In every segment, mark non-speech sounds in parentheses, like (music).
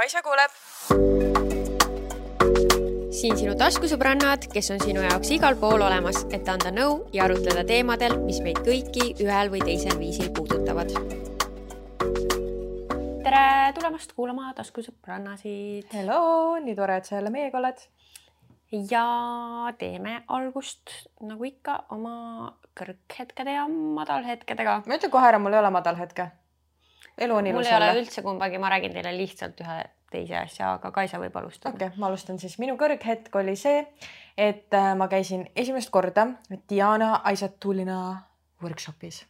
Kaisa kuuleb. siin sinu taskusõbrannad, kes on sinu jaoks igal pool olemas, et anda nõu ja arutleda teemadel, mis meid kõiki ühel või teisel viisil puudutavad. tere tulemast kuulama taskusõbrannasid. hello, nii tore, et sa jälle meiega oled. ja teeme algust nagu ikka oma kõrghetkede ja madalhetkedega. ma ütlen kohe ära, mul ei ole madalhetke elu on ilus mul ei ole üldse kumbagi, ma räägin teile lihtsalt ühe teise asja, aga Kaisa võib alustada. okei okay,, ma alustan siis. minu kõrghetk oli see, et äh, ma käisin esimest korda Diana Aisatulina workshopis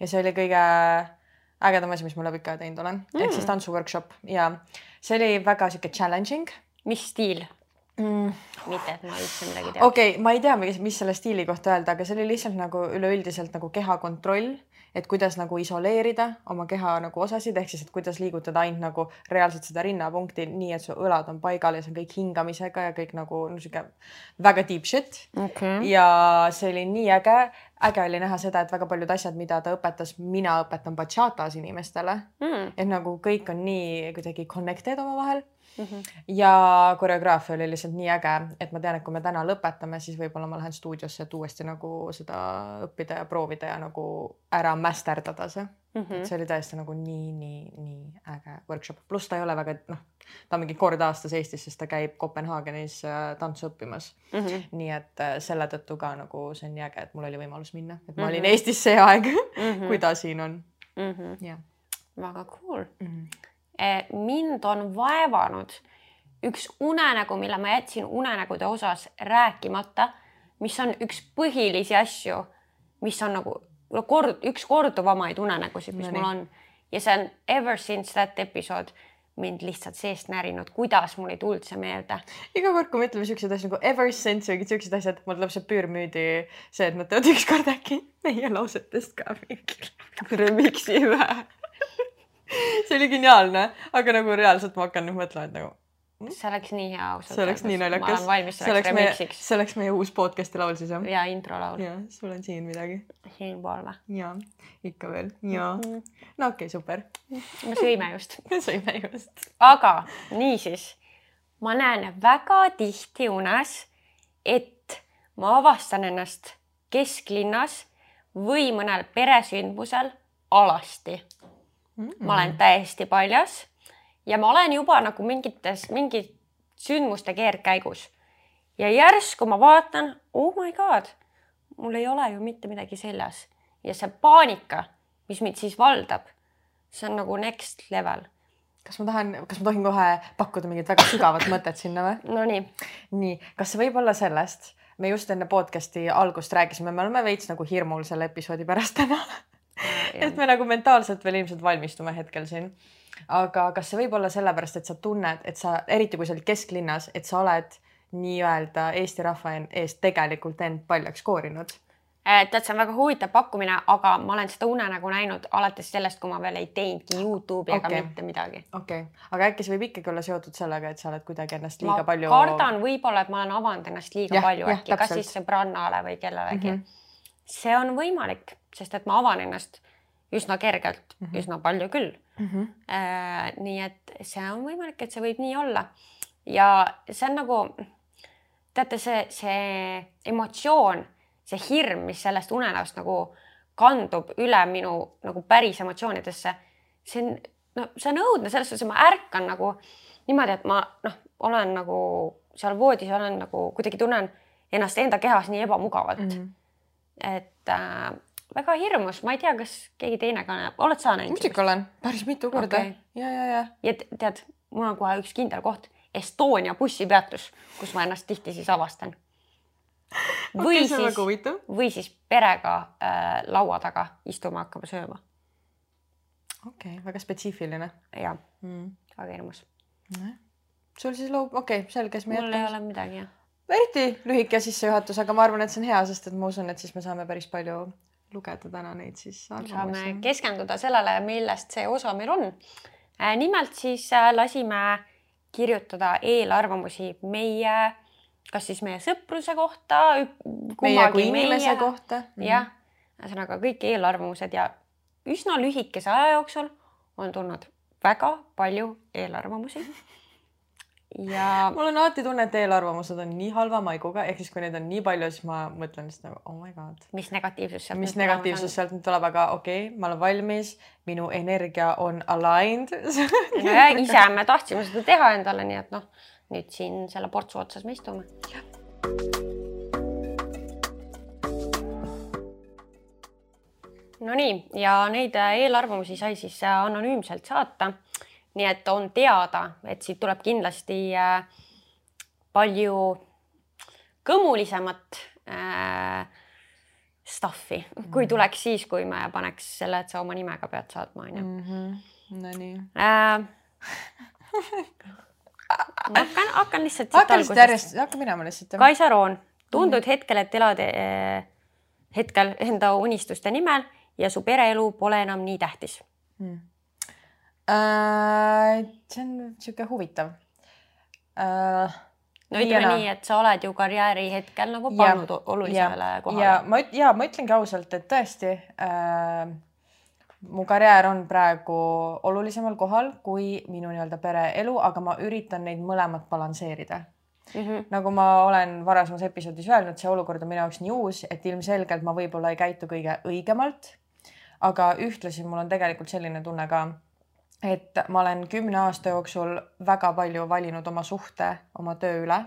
ja see oli kõige ägedam asi, mis ma läbi ikka teinud olen mm., ehk siis tantsuworkshop ja see oli väga sihuke challenging. mis stiil? mm.. mitte, et ma üldse midagi tean. okei okay,, ma ei tea, mis, selle stiili kohta öelda, aga see oli lihtsalt nagu üleüldiselt nagu keha kontroll et kuidas nagu isoleerida oma keha nagu osasid, ehk siis, et kuidas liigutada ainult nagu reaalselt seda rinnapunkti, nii et su õlad on paigal ja see on kõik hingamisega ja kõik nagu no sihuke väga deep shit. Okay.. ja see oli nii äge, äge oli näha seda, et väga paljud asjad, mida ta õpetas, mina õpetan bachatas inimestele mm.. et nagu kõik on nii kuidagi connected omavahel mm. -hmm. ja koreograafia oli lihtsalt nii äge, et ma tean, et kui me täna lõpetame, siis võib-olla ma lähen stuudiosse, et uuesti nagu seda õppida ja proovida ja nagu ära mästerdada see mm. -hmm. et see oli tõesti nagu nii, nii, nii äge workshop, pluss ta ei ole väga noh, ta on mingi kord aastas Eestis, sest ta käib Kopenhaagenis äh, tantsu õppimas mm. -hmm. nii et äh, selle tõttu ka nagu see on nii äge, et mul oli võimalus minna, et ma olin mm -hmm. Eestis see aeg mm, -hmm. kui ta siin on mm. -hmm. jah. väga cool mm. -hmm Eh, mind on vaevanud üks unenägu, mille ma jätsin unenägude osas rääkimata, mis on üks põhilisi asju, mis on nagu kord, üks korduvamaid unenägusid, mis no, mul on ja see on ever since that episode mind lihtsalt seest närinud, kuidas mul ei tulnud see meelde. iga kord, kui me ütleme siukseid asju nagu ever since või siuksed asjad, mul tuleb see püürmüüdi see, et nad teevad ükskord äkki meie lausetest ka mingi (laughs) remix'i või (laughs) see oli geniaalne, aga nagu reaalselt ma hakkan nüüd mõtlema, et nagu? See oleks nii hea ausalt. see oleks nii naljakas. see oleks meie, see oleks meie uus podcast'i laul siis jah? ja introlaul. ja sul on siin midagi. siinpool või? ja, ikka veel ja mm. -hmm. no okei okay,, super. me sõime just (laughs) me sõime just. aga niisiis, ma näen väga tihti unes, et ma avastan ennast kesklinnas või mõnel peresündmusel alasti mm. ma olen täiesti paljas ja ma olen juba nagu mingites, mingi sündmuste keerdkäigus ja järsku ma vaatan, oh my god, mul ei ole ju mitte midagi seljas ja see paanika, mis mind siis valdab, see on nagu next level. kas ma tahan, kas ma tohin kohe pakkuda mingit väga sügavat mõtet sinna või? Nonii. nii, kas see võib olla sellest, me just enne podcast'i algust rääkisime, me oleme veits nagu hirmul selle episoodi pärast täna (laughs) et me nagu mentaalselt veel ilmselt valmistume hetkel siin. Aga kas see võib olla sellepärast, et sa tunned, et sa, eriti kui sa olid kesklinnas, et sa oled nii-öelda Eesti rahva eest tegelikult end paljaks koorinud? Äh, tead, see on väga huvitav pakkumine, aga ma olen seda unenägu näinud alates sellest, kui ma veel ei teinudki Youtube'i ega okay. mitte midagi. okei okay., aga äkki see võib ikkagi olla seotud sellega, et sa oled kuidagi ennast liiga ma palju. kardan võib-olla, et ma olen avanud ennast liiga ja, palju äkki, kas siis sõbrannale või kellelegi mm. -hmm. see on võimalik, sest et ma avan ennast üsna kergelt mm, -hmm. üsna palju küll mm. -hmm. Äh, nii et see on võimalik, et see võib nii olla. ja see on nagu, teate, see, see emotsioon, see hirm, mis sellest unenäost nagu kandub üle minu nagu päris emotsioonidesse, see on, no see on õudne, selles suhtes, et ma ärkan nagu niimoodi, et ma noh, olen nagu seal voodis, olen nagu kuidagi tunnen ennast enda kehas nii ebamugavalt mm. -hmm. et äh, väga hirmus, ma ei tea, kas keegi teine ka näeb, oled sa näinud? muidugi olen, päris mitu korda okay.. ja, ja, ja. ja tead, mul on kohe üks kindel koht, Estonia bussipeatus, kus ma ennast tihti siis avastan. (laughs) või okay, siis, või siis perega äh, laua taga istuma hakkama sööma. okei okay,, väga spetsiifiline. ja mm., väga hirmus. sul siis laub, okei okay,, selge, siis me jätkame. mul ei ole midagi, jah eriti lühike sissejuhatus, aga ma arvan, et see on hea, sest et ma usun, et siis me saame päris palju lugeda täna neid siis arvamusi. saame keskenduda sellele, millest see osa meil on. Äh, nimelt siis äh, lasime kirjutada eelarvamusi meie, kas siis meie sõpruse kohta. meie kui inimese meie, kohta. jah, ühesõnaga kõik eelarvamused ja üsna lühikese aja jooksul on tulnud väga palju eelarvamusi (laughs) ja mul on alati tunne, et eelarvamused on nii halva maiguga, ehk siis kui neid on nii palju, siis ma mõtlen lihtsalt nagu oh my god. mis negatiivsus sealt mis negatiivsus sealt nüüd tuleb, aga okei okay,, ma olen valmis, minu energia on aligned (laughs) no ja ise me tahtsime seda teha endale, nii et noh, nüüd siin selle portsu otsas me istume. Nonii ja neid eelarvamusi sai siis anonüümselt saata nii et on teada, et siit tuleb kindlasti äh, palju kõmulisemat äh, stuff'i, kui mhm. tuleks siis, kui me paneks selle, et sa oma nimega pead saatma, onju. Mhm. Nonii äh,. ma (laughs) hakkan, hakkan lihtsalt. hakka lihtsalt järjest, hakka minema lihtsalt. Kaisa Roon, tundud mm. hetkel, et elad eh, hetkel enda unistuste nimel ja su pereelu pole enam nii tähtis mm äh,? see on sihuke huvitav äh,. no ütleme nii, et sa oled ju karjääri hetkel nagu pannud ja, olulisele ja, kohale. ja ma, ja ma ütlengi ausalt, et tõesti äh, mu karjäär on praegu olulisemal kohal kui minu nii-öelda pereelu, aga ma üritan neid mõlemat balansseerida Mm -hmm. nagu ma olen varasemas episoodis öelnud, see olukord on minu jaoks nii uus, et ilmselgelt ma võib-olla ei käitu kõige õigemalt. aga ühtlasi mul on tegelikult selline tunne ka, et ma olen kümne aasta jooksul väga palju valinud oma suhte oma töö üle.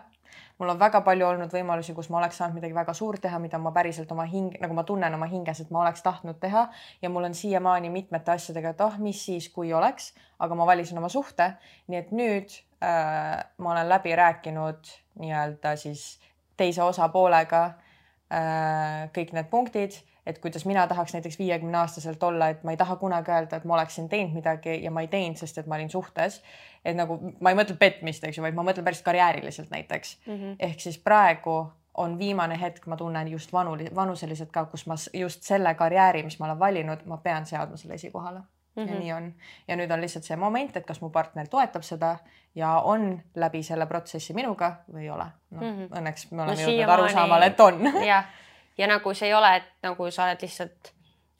mul on väga palju olnud võimalusi, kus ma oleks saanud midagi väga suurt teha, mida ma päriselt oma hing, nagu ma tunnen oma hinges, et ma oleks tahtnud teha ja mul on siiamaani mitmete asjadega, et oh, mis siis, kui oleks, aga ma valisin oma suhte. nii et nüüd äh, ma olen läbi rääkinud nii-öelda siis teise osapoolega äh, kõik need punktid et kuidas mina tahaks näiteks viiekümne aastaselt olla, et ma ei taha kunagi öelda, et ma oleksin teinud midagi ja ma ei teinud, sest et ma olin suhtes. et nagu ma ei mõtle petmist, eks ju, vaid ma mõtlen päris karjääriliselt näiteks mm. -hmm. ehk siis praegu on viimane hetk, ma tunnen just vanu, vanuseliselt ka, kus ma just selle karjääri, mis ma olen valinud, ma pean seadma selle esikohale mm. -hmm. ja mhm. nii on. ja nüüd on lihtsalt see moment, et kas mu partner toetab seda ja on läbi selle protsessi minuga või ei ole. noh mm -hmm., õnneks me oleme no, jõudnud arusaamale, et on. (laughs) jah ja nagu see ei ole, et nagu sa oled lihtsalt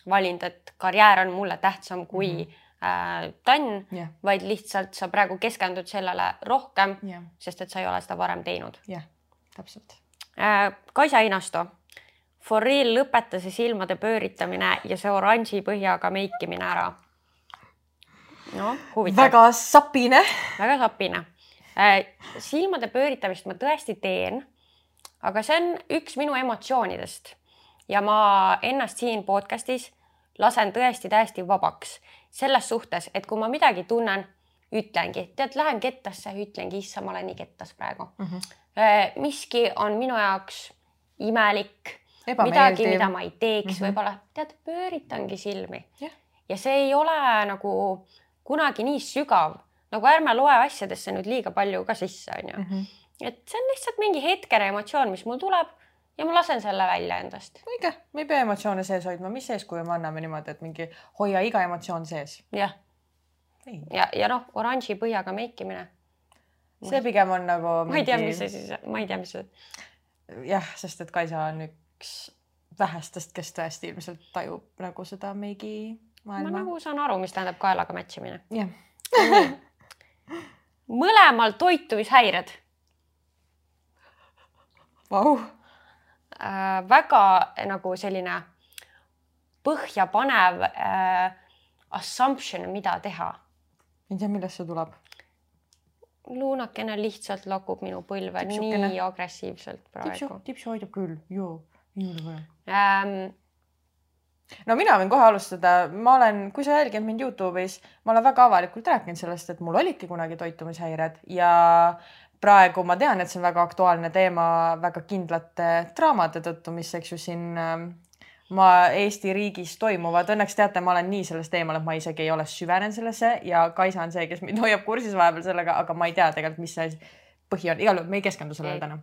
valinud, et karjäär on mulle tähtsam kui mm -hmm. äh, tann yeah., vaid lihtsalt sa praegu keskendud sellele rohkem yeah., sest et sa ei ole seda varem teinud. jah yeah,, täpselt äh,. Kaisa Einasto, for real lõpeta see silmade pööritamine ja see oranži põhjaga meikimine ära. noh, huvitav. väga sapine. väga sapine äh,. silmade pööritamist ma tõesti teen aga see on üks minu emotsioonidest ja ma ennast siin podcast'is lasen tõesti täiesti vabaks selles suhtes, et kui ma midagi tunnen, ütlengi, tead, lähen kettasse, ütlengi, issand, ma olen nii kettas praegu mm. -hmm. miski on minu jaoks imelik, midagi, mida ma ei teeks mm -hmm. võib-olla, tead, pööritangi silmi yeah. ja see ei ole nagu kunagi nii sügav, nagu ärme loe asjadesse nüüd liiga palju ka sisse, onju mhm et see on lihtsalt mingi hetkene emotsioon, mis mul tuleb ja ma lasen selle välja endast. õige, me ei pea emotsioone sees hoidma, mis eeskuju me anname niimoodi, et mingi hoia iga emotsioon sees. jah. ja, ja noh, oranži põhjaga meikimine. see pigem on nagu. ma ei tea, mis see siis, ma ei tea, mis see. jah, sest et Kaisa on üks vähestest, kes tõesti ilmselt tajub nagu seda meigi maailma. ma nagu saan aru, mis tähendab kaelaga match imine. jah. mõlemal toitumishäired Vau. Äh, väga nagu selline põhjapanev äh, assumption, mida teha. ei tea, millest see tuleb? luunakene lihtsalt lakub minu põlve Tipsukene. nii agressiivselt praegu. tipsu, tipsu hoidab küll, joo, nii oli vaja ähm, no mina võin kohe alustada, ma olen, kui sa jälgid mind Youtube'is, ma olen väga avalikult rääkinud sellest, et mul olidki kunagi toitumishäired ja praegu ma tean, et see on väga aktuaalne teema väga kindlate draamade tõttu, mis, eks ju, siin ähm, ma Eesti riigis toimuvad. Õnneks teate, ma olen nii sellest eemal, et ma isegi ei ole süvenenud sellesse ja Kaisa on see, kes mind hoiab kursis vahepeal sellega, aga ma ei tea tegelikult, mis see põhi on. igal juhul me ei keskendu sellele täna.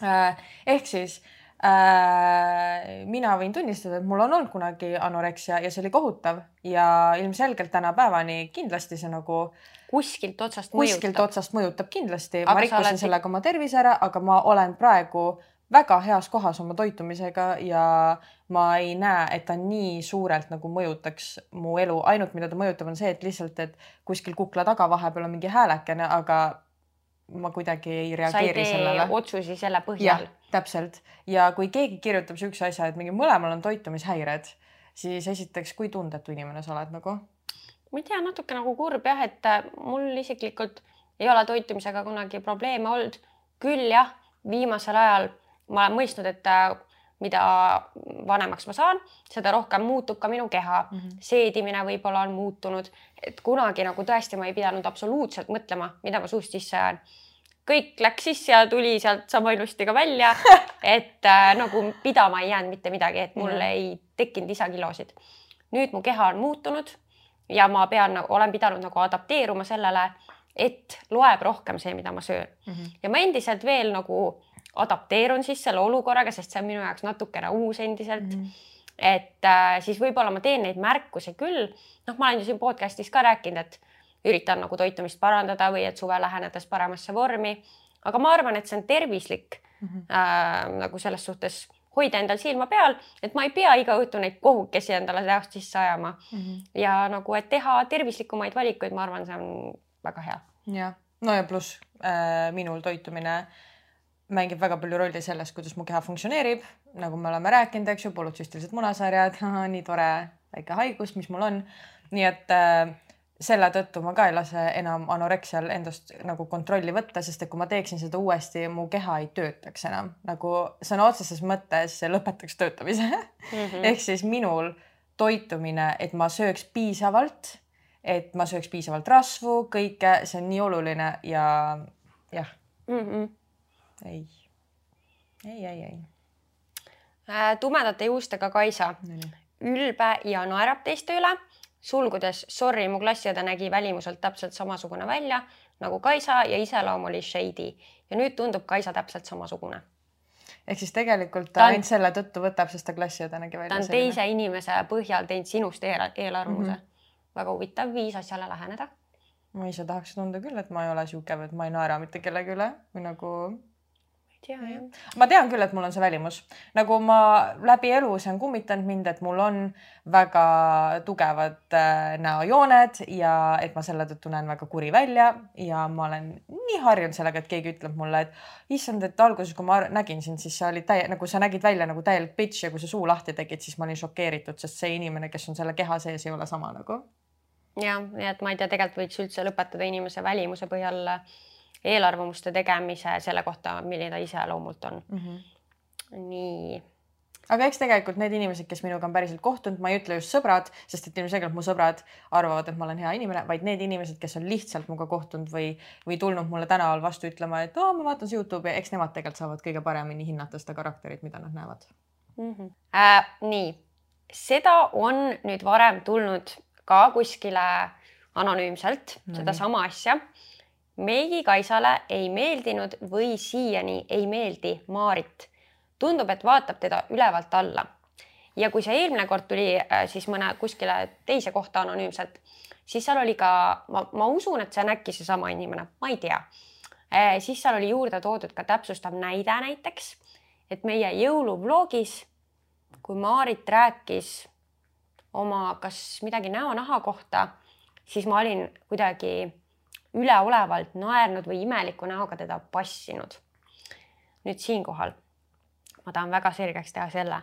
Äh, ehk siis äh, mina võin tunnistada, et mul on olnud kunagi anoreksia ja see oli kohutav ja ilmselgelt tänapäevani kindlasti see nagu äh, kuskilt otsast kuskilt mõjutab. otsast mõjutab kindlasti, ma rikkusin oled... sellega oma tervise ära, aga ma olen praegu väga heas kohas oma toitumisega ja ma ei näe, et ta nii suurelt nagu mõjutaks mu elu, ainult mida ta mõjutab, on see, et lihtsalt, et kuskil kukla taga vahepeal on mingi häälekene, aga ma kuidagi ei reageeri sellele. otsusi selle põhjal. täpselt ja kui keegi kirjutab siukse asja, et mingi mõlemal on toitumishäired, siis esiteks, kui tundetu inimene sa oled nagu? Ma ei tea, natuke nagu kurb jah, et äh, mul isiklikult ei ole toitumisega kunagi probleeme olnud. küll jah, viimasel ajal ma olen mõistnud, et äh, mida vanemaks ma saan, seda rohkem muutub ka minu keha mm. -hmm. seedimine võib-olla on muutunud, et kunagi nagu tõesti ma ei pidanud absoluutselt mõtlema, mida ma suust sisse ajan. kõik läks sisse ja tuli sealt sama ilusti ka välja (laughs) et äh, nagu pidama ei jäänud mitte midagi, et mul mm -hmm. ei tekkinud lisakilosid. nüüd mu keha on muutunud ja ma pean, nagu, olen pidanud nagu adapteeruma sellele, et loeb rohkem see, mida ma söön mm. -hmm. ja ma endiselt veel nagu adapteerun siis selle olukorraga, sest see on minu jaoks natukene uus endiselt mm. -hmm. et äh, siis võib-olla ma teen neid märkusi küll. noh, ma olen ju siin podcast'is ka rääkinud, et üritan nagu toitumist parandada või et suve lähenedes paremasse vormi. aga ma arvan, et see on tervislik mm -hmm. äh, nagu selles suhtes hoida endal silma peal, et ma ei pea iga õhtu neid kohukesi endale näost sisse ajama mm. -hmm. ja nagu, et teha tervislikumaid valikuid, ma arvan, see on väga hea. jah, no ja pluss äh, minul toitumine mängib väga palju rolli selles, kuidas mu keha funktsioneerib, nagu me oleme rääkinud, eks ju, polütsüstilised munasarjad, (laughs) nii tore väike haigus, mis mul on. nii et äh, selle tõttu ma ka ei lase enam anoreksial endast nagu kontrolli võtta, sest et kui ma teeksin seda uuesti, mu keha ei töötaks enam nagu sõna otseses mõttes lõpetaks töötamise mm. -hmm. ehk siis minul toitumine, et ma sööks piisavalt, et ma sööks piisavalt rasvu, kõike, see on nii oluline ja jah mm. -hmm ei, ei, ei, ei äh,. tumedate juustega Kaisa, ülbe ja naerab teiste üle, sulgudes sorry, mu klassiõde nägi välimuselt täpselt samasugune välja nagu Kaisa ja iseloom oli shady ja nüüd tundub Kaisa täpselt samasugune ehk siis tegelikult ta, ta ainult selle tõttu võtab, sest ta klassiõde nägi välja. ta on selline. teise inimese põhjal teinud sinust eel, eelarvamuse mm. -hmm. väga huvitav viis asjale läheneda. ma ise tahaks tunda küll, et ma ei ole sihuke, et ma ei naera mitte kellegi üle või nagu tea jah. ma tean küll, et mul on see välimus, nagu ma läbi elu, see on kummitanud mind, et mul on väga tugevad äh, näojooned ja et ma selle tõttu näen väga kuri välja ja ma olen nii harjunud sellega, et keegi ütleb mulle, et issand, et alguses, kui ma nägin sind, siis sa olid täie, nagu sa nägid välja nagu täielik bitch ja kui sa suu lahti tegid, siis ma olin šokeeritud, sest see inimene, kes on selle keha sees, ei ole sama nagu. jah, nii et ma ei tea, tegelikult võiks üldse lõpetada inimese välimuse põhjal äh, eelarvamuste tegemise selle kohta, milline ta iseloomult on mm. -hmm. nii. aga eks tegelikult need inimesed, kes minuga on päriselt kohtunud, ma ei ütle just sõbrad, sest et ilmselgelt mu sõbrad arvavad, et ma olen hea inimene, vaid need inimesed, kes on lihtsalt minuga kohtunud või, või tulnud mulle tänaval vastu ütlema, et oo, ma vaatan su Youtube'i, eks nemad tegelikult saavad kõige paremini hinnata seda karakterit, mida nad näevad mm. -hmm. Äh, nii, seda on nüüd varem tulnud ka kuskile anonüümselt no, sedasama asja Meigi Kaisale ei meeldinud või siiani ei meeldi Maarit. tundub, et vaatab teda ülevalt alla. ja kui see eelmine kord tuli äh, siis mõne kuskile teise kohta anonüümselt, siis seal oli ka, ma, ma usun, et see on äkki seesama inimene, ma ei tea. Äh, siis seal oli juurde toodud ka täpsustav näide näiteks, et meie jõuluvlogis, kui Maarit rääkis oma, kas midagi näonaha kohta, siis ma olin kuidagi üleolevalt naernud või imeliku näoga teda passinud. nüüd siinkohal ma tahan väga selgeks teha selle,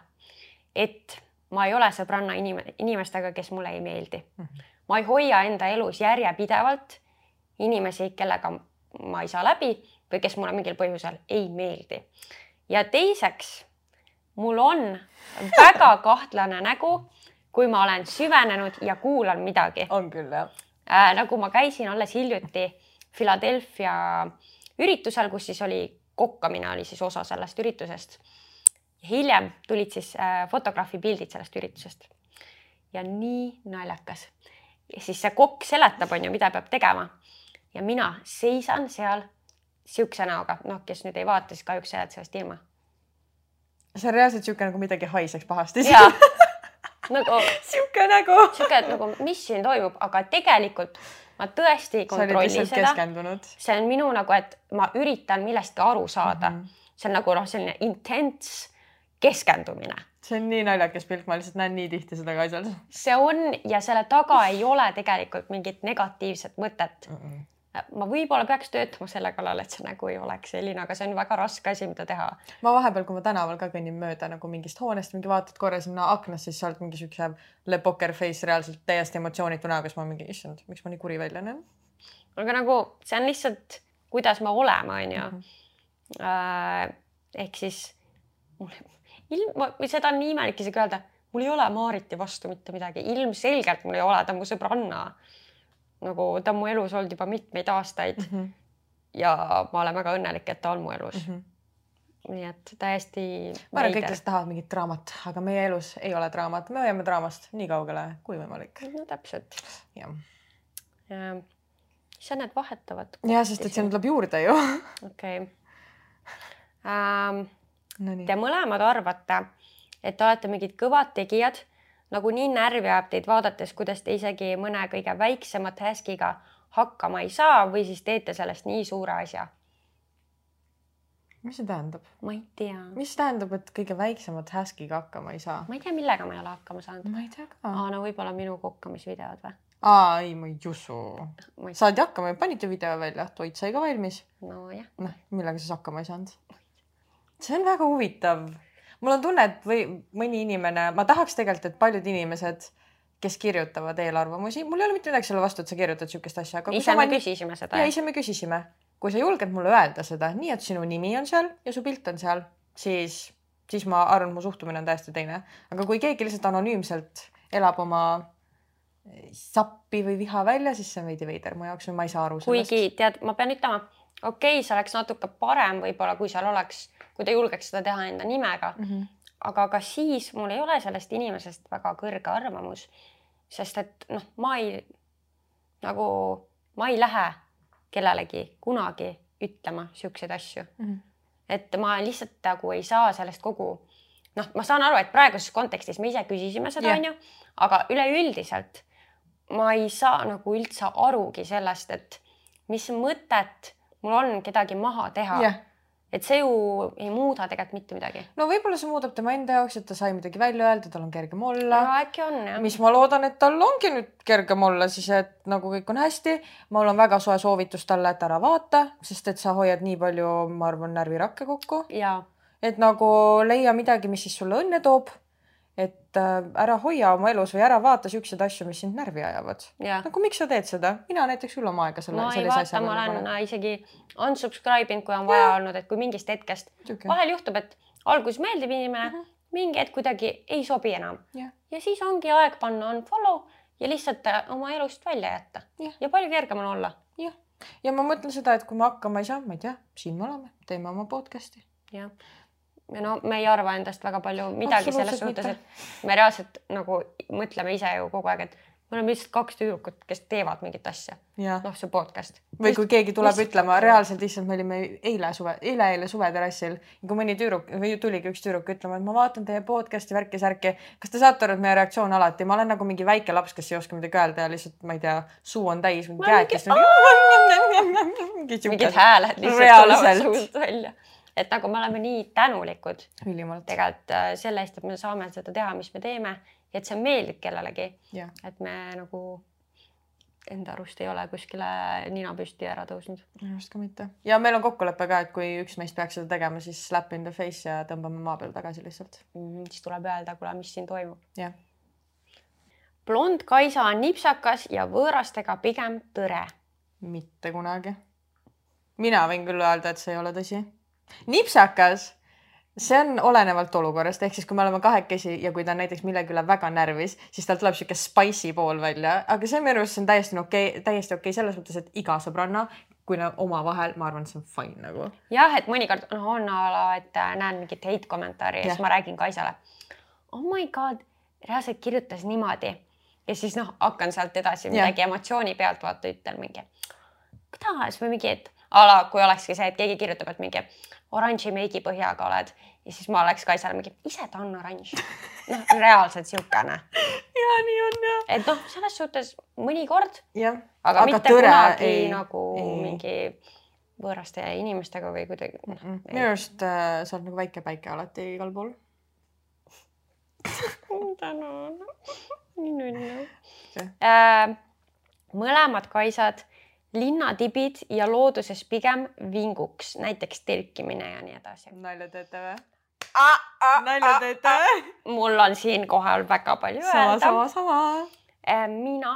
et ma ei ole sõbranna inim-, inimestega, kes mulle ei meeldi. -hmm. ma ei hoia enda elus järjepidevalt inimesi, kellega ma ei saa läbi või kes mulle mingil põhjusel ei meeldi. ja teiseks, mul on väga (laughs) kahtlane nägu, kui ma olen süvenenud ja kuulan midagi. on küll jah äh,. nagu ma käisin alles hiljuti Philadelphia üritusel, kus siis oli kokkamine oli siis osa sellest üritusest. hiljem tulid siis äh, fotograafi pildid sellest üritusest ja nii naljakas. ja siis see kokk seletab, on ju, mida peab tegema ja mina seisan seal siukse näoga, noh, kes nüüd ei vaata, siis kahjuks jääd sellest ilma. see on reaalselt siuke nagu midagi haiseks pahasti (laughs) nagu sihuke nägu. sihuke, nagu, mis siin toimub, aga tegelikult ma tõesti ei kontrolli seda. see on minu nagu, et ma üritan millestki aru saada mm. -hmm see on nagu noh, selline intens keskendumine. see on nii naljakas pilt, ma lihtsalt näen nii tihti seda ka asjal. see on ja selle taga ei ole tegelikult mingit negatiivset mõtet mm. -mm ma võib-olla peaks töötama selle kallal, et see nägu ei oleks selline, aga see on väga raske asi, mida teha. ma vahepeal, kui ma tänaval ka kõnnin mööda nagu mingist hoonest, mingi vaatad korra sinna aknasse, siis sa oled mingi siukse le poker face reaalselt täiesti emotsioonitu näoga, siis ma mingi, issand, miks ma nii kuri välja näen. aga nagu see on lihtsalt, kuidas me oleme, onju. Mhm. Äh, ehk siis mul ilm, seda on nii imelik isegi öelda, mul ei ole Maariti vastu mitte midagi, ilmselgelt mul ei ole, ta on mu sõbranna nagu ta on mu elus olnud juba mitmeid aastaid mm. -hmm. ja ma olen väga õnnelik, et ta on mu elus mm. -hmm nii et täiesti. ma arvan, kõik lihtsalt tahavad mingit draamat, aga meie elus ei ole draamat, me hoiame draamast nii kaugele kui võimalik. no täpselt. jah. ja siis on need vahetavad. ja, sest et sinna tuleb juurde ju. okei okay. ähm,. Te mõlemad arvate, et te olete mingid kõvad tegijad nagunii närvi ajab teid vaadates, kuidas te isegi mõne kõige väiksema task'iga hakkama ei saa või siis teete sellest nii suure asja. mis see tähendab? ma ei tea. mis tähendab, et kõige väiksema task'iga hakkama ei saa? ma ei tea, millega ma ei ole hakkama saanud. ma ei tea ka. aa, no võib-olla minu kokkamisvideod või? aa, ei, ma ei usu. saadi hakkama, panite video välja, toit sai ka valmis. nojah. noh, millega siis hakkama ei saanud? see on väga huvitav mul on tunne, et või mõni inimene, ma tahaks tegelikult, et paljud inimesed, kes kirjutavad eelarvamusi, mul ei ole mitte midagi selle vastu, et sa kirjutad niisugust asja. ise me küsisime seda. ja ise me küsisime. kui sa julged mulle öelda seda, nii et sinu nimi on seal ja su pilt on seal, siis, siis ma arvan, mu suhtumine on täiesti teine. aga kui keegi lihtsalt anonüümselt elab oma sappi või viha välja, siis see on veidi veider mu jaoks või ma ei saa aru sellest. kuigi tead, ma pean ütlema, okei okay,, see oleks natuke parem võib-olla, kui seal oleks kui ta julgeks seda teha enda nimega mm. -hmm. aga ka siis mul ei ole sellest inimesest väga kõrge arvamus, sest et noh, ma ei nagu, ma ei lähe kellelegi kunagi ütlema siukseid asju mm. -hmm. et ma lihtsalt nagu ei saa sellest kogu noh, ma saan aru, et praeguses kontekstis me ise küsisime seda onju, aga üleüldiselt ma ei saa nagu üldse arugi sellest, et mis mõtet mul on kedagi maha teha yeah et see ju ei muuda tegelikult mitte midagi. no võib-olla see muudab tema enda jaoks, et ta sai midagi välja öelda, tal on kergem olla. no äkki on jah. mis ma loodan, et tal ongi nüüd kergem olla siis, et nagu kõik on hästi. mul on väga soe soovitus talle, et ära vaata, sest et sa hoiad nii palju, ma arvan, närvirakke kokku. et nagu leia midagi, mis siis sulle õnne toob et äh, ära hoia oma elus või ära vaata siukseid asju, mis sind närvi ajavad. nagu miks sa teed seda, mina näiteks küll oma aega selle. ma ei vaata, ma olen panen. isegi unsubscribe inud, kui on vaja ja. olnud, et kui mingist hetkest okay. vahel juhtub, et alguses meeldib inimene mhm. -huh. mingi hetk kuidagi ei sobi enam ja. ja siis ongi aeg panna unfollow ja lihtsalt äh, oma elust välja jätta ja, ja palju kergem on olla. jah, ja ma mõtlen seda, et kui me hakkama ei saa, ma ei tea, siin me oleme, teeme oma podcast'i. jah ja no me ei arva endast väga palju midagi selles suhtes, et me reaalselt nagu mõtleme ise ju kogu aeg, et me oleme lihtsalt kaks tüdrukut, kes teevad mingit asja. noh, see podcast. või kui keegi tuleb Just, ütlema reaalselt, issand, me olime eile suve, eile-eile suveterrassil kui mõni tüdruk või tuligi üks tüdruk ütlema, et ma vaatan teie podcast'i värki-särki. kas te saate aru, et meie reaktsioon alati, ma olen nagu mingi väike laps, kes ei oska midagi öelda ja lihtsalt ma ei tea, suu on täis mingi jääkist. (laughs) mingid hääled lihtsalt tulevad suust välja et nagu me oleme nii tänulikud tegelikult äh, selle eest, et me saame seda teha, mis me teeme ja et see meeldib kellelegi. et me nagu enda arust ei ole kuskile nina püsti ära tõusnud. minu arust ka mitte. ja meil on kokkulepe ka, et kui üks meist peaks seda tegema, siis slap in the face ja tõmbame maa peale tagasi lihtsalt mm. -hmm, siis tuleb öelda, kuule, mis siin toimub. jah. blond Kaisa on nipsakas ja võõrastega pigem tõre. mitte kunagi. mina võin küll öelda, et see ei ole tõsi nipsakas, see on olenevalt olukorrast, ehk siis kui me oleme kahekesi ja kui ta on näiteks millegi üle väga närvis, siis tal tuleb sihuke spicy pool välja, aga see minu arust on täiesti okei okay,, täiesti okei okay selles mõttes, et iga sõbranna kui nad omavahel, ma arvan, et see on fine nagu. jah, et mõnikord noh, on a la, et äh, näen mingit hate kommentaari ja siis ma räägin Kaisale. Oh my god, reaalselt kirjutas niimoodi ja siis noh, hakkan sealt edasi midagi ja. emotsiooni pealt vaata ütlen mingi, kuidas või mingi, et a la kui olekski see, et keegi kirjutab, et mingi oranži meigipõhjaga oled ja siis ma oleks Kaisale mingi, ise ta on oranž. noh, (laughs) reaalselt siukene. ja nii on jah. et noh, selles suhtes mõnikord. aga, aga mitte tõre, kunagi ei, nagu ei. mingi võõraste inimestega või kuidagi mm. -mm. minu arust äh, sa oled nagu väike päike alati igal pool. (laughs) tänan, nii nunnu. Äh, mõlemad kaisad, linnatibid ja looduses pigem vinguks, näiteks telkimine ja nii edasi. nalja teete või? nalja teete või? mul on siinkohal väga palju sama, öelda. sama, sama, sama. mina,